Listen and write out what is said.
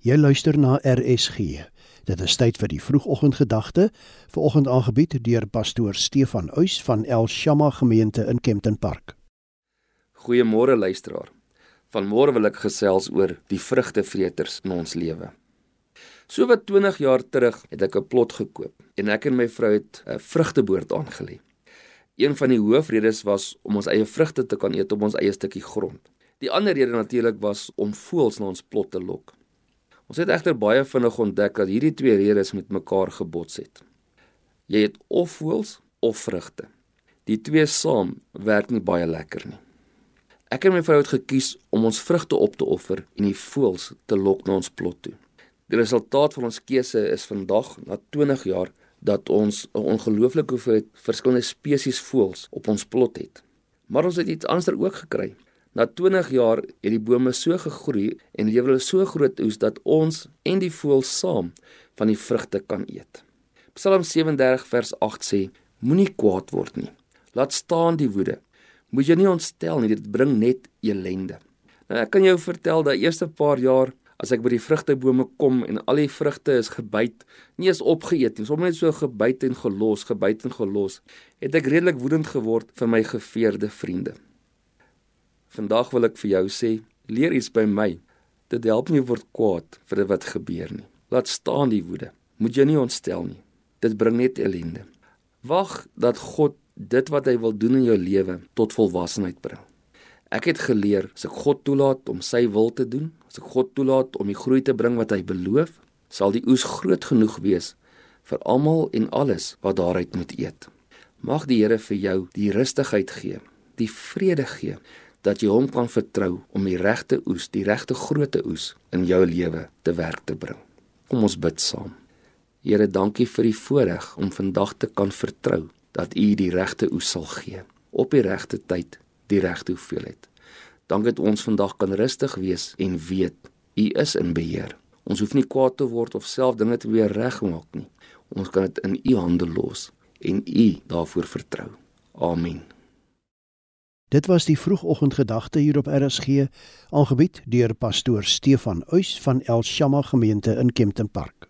Jy luister na RSG. Dit is tyd vir die vroegoggendgedagte, vanoggend aangebied deur pastoor Stefan Uys van El Shama gemeente in Kempton Park. Goeiemôre luisteraar. Vanmôre wil ek gesels oor die vrugtevreters in ons lewe. So wat 20 jaar terug het ek 'n plot gekoop en ek en my vrou het 'n vrugteboord aangelê. Een van die hoofredes was om ons eie vrugte te kan eet op ons eie stukkie grond. Die ander rede natuurlik was om voëls na ons plot te lok. Ons het egter baie vinnig ontdek dat hierdie twee redes met mekaar gebots het. Jy het of voëls of vrugte. Die twee saam werk nie baie lekker nie. Ek en my vrou het gekies om ons vrugte op te offer en die voëls te lok na ons plot toe. Die resultaat van ons keuse is vandag na 20 jaar dat ons 'n ongelooflike hoeveelheid verskillende spesies voëls op ons plot het. Maar ons het iets anderster ook gekry. Na 20 jaar het die bome so gegroei en lewer hulle so groot oes dat ons en die voëls saam van die vrugte kan eet. Psalm 37 vers 8 sê: Moenie kwaad word nie. Laat staan die woede. Moet jy nie ontstel nie, dit bring net elende. Nou ek kan jou vertel dat eerste paar jaar as ek by die vrugtebome kom en al die vrugte is gebyt, nie eens opgeëet nie, sommer net so gebyt en gelos, gebyt en gelos, het ek redelik woedend geword vir my geveerde vriende. Vandag wil ek vir jou sê, leer iets by my. Dit help nie word kwaad vir wat gebeur nie. Laat staan die woede. Moet jy nie ontstel nie. Dit bring net ellende. Wag dat God dit wat hy wil doen in jou lewe tot volwassenheid bring. Ek het geleer as ek God toelaat om sy wil te doen, as ek God toelaat om die groei te bring wat hy beloof, sal die oes groot genoeg wees vir almal en alles wat daaruit moet eet. Mag die Here vir jou die rustigheid gee, die vrede gee dat jy hom kan vertrou om die regte oes, die regte grootte oes in jou lewe te werk te bring. Kom ons bid saam. Here, dankie vir die voorreg om vandag te kan vertrou dat U die regte oes sal gee op die regte tyd, die regte hoeveelheid. Dankie dat ons vandag kan rustig wees en weet U is in beheer. Ons hoef nie kwaad te word of self dinge te weer regmaak nie. Ons kan dit in U hande los en U daarvoor vertrou. Amen. Dit was die vroegoggendgedagte hier op RSG, aangebied deur pastoor Stefan Uys van El Shama gemeente in Kempton Park.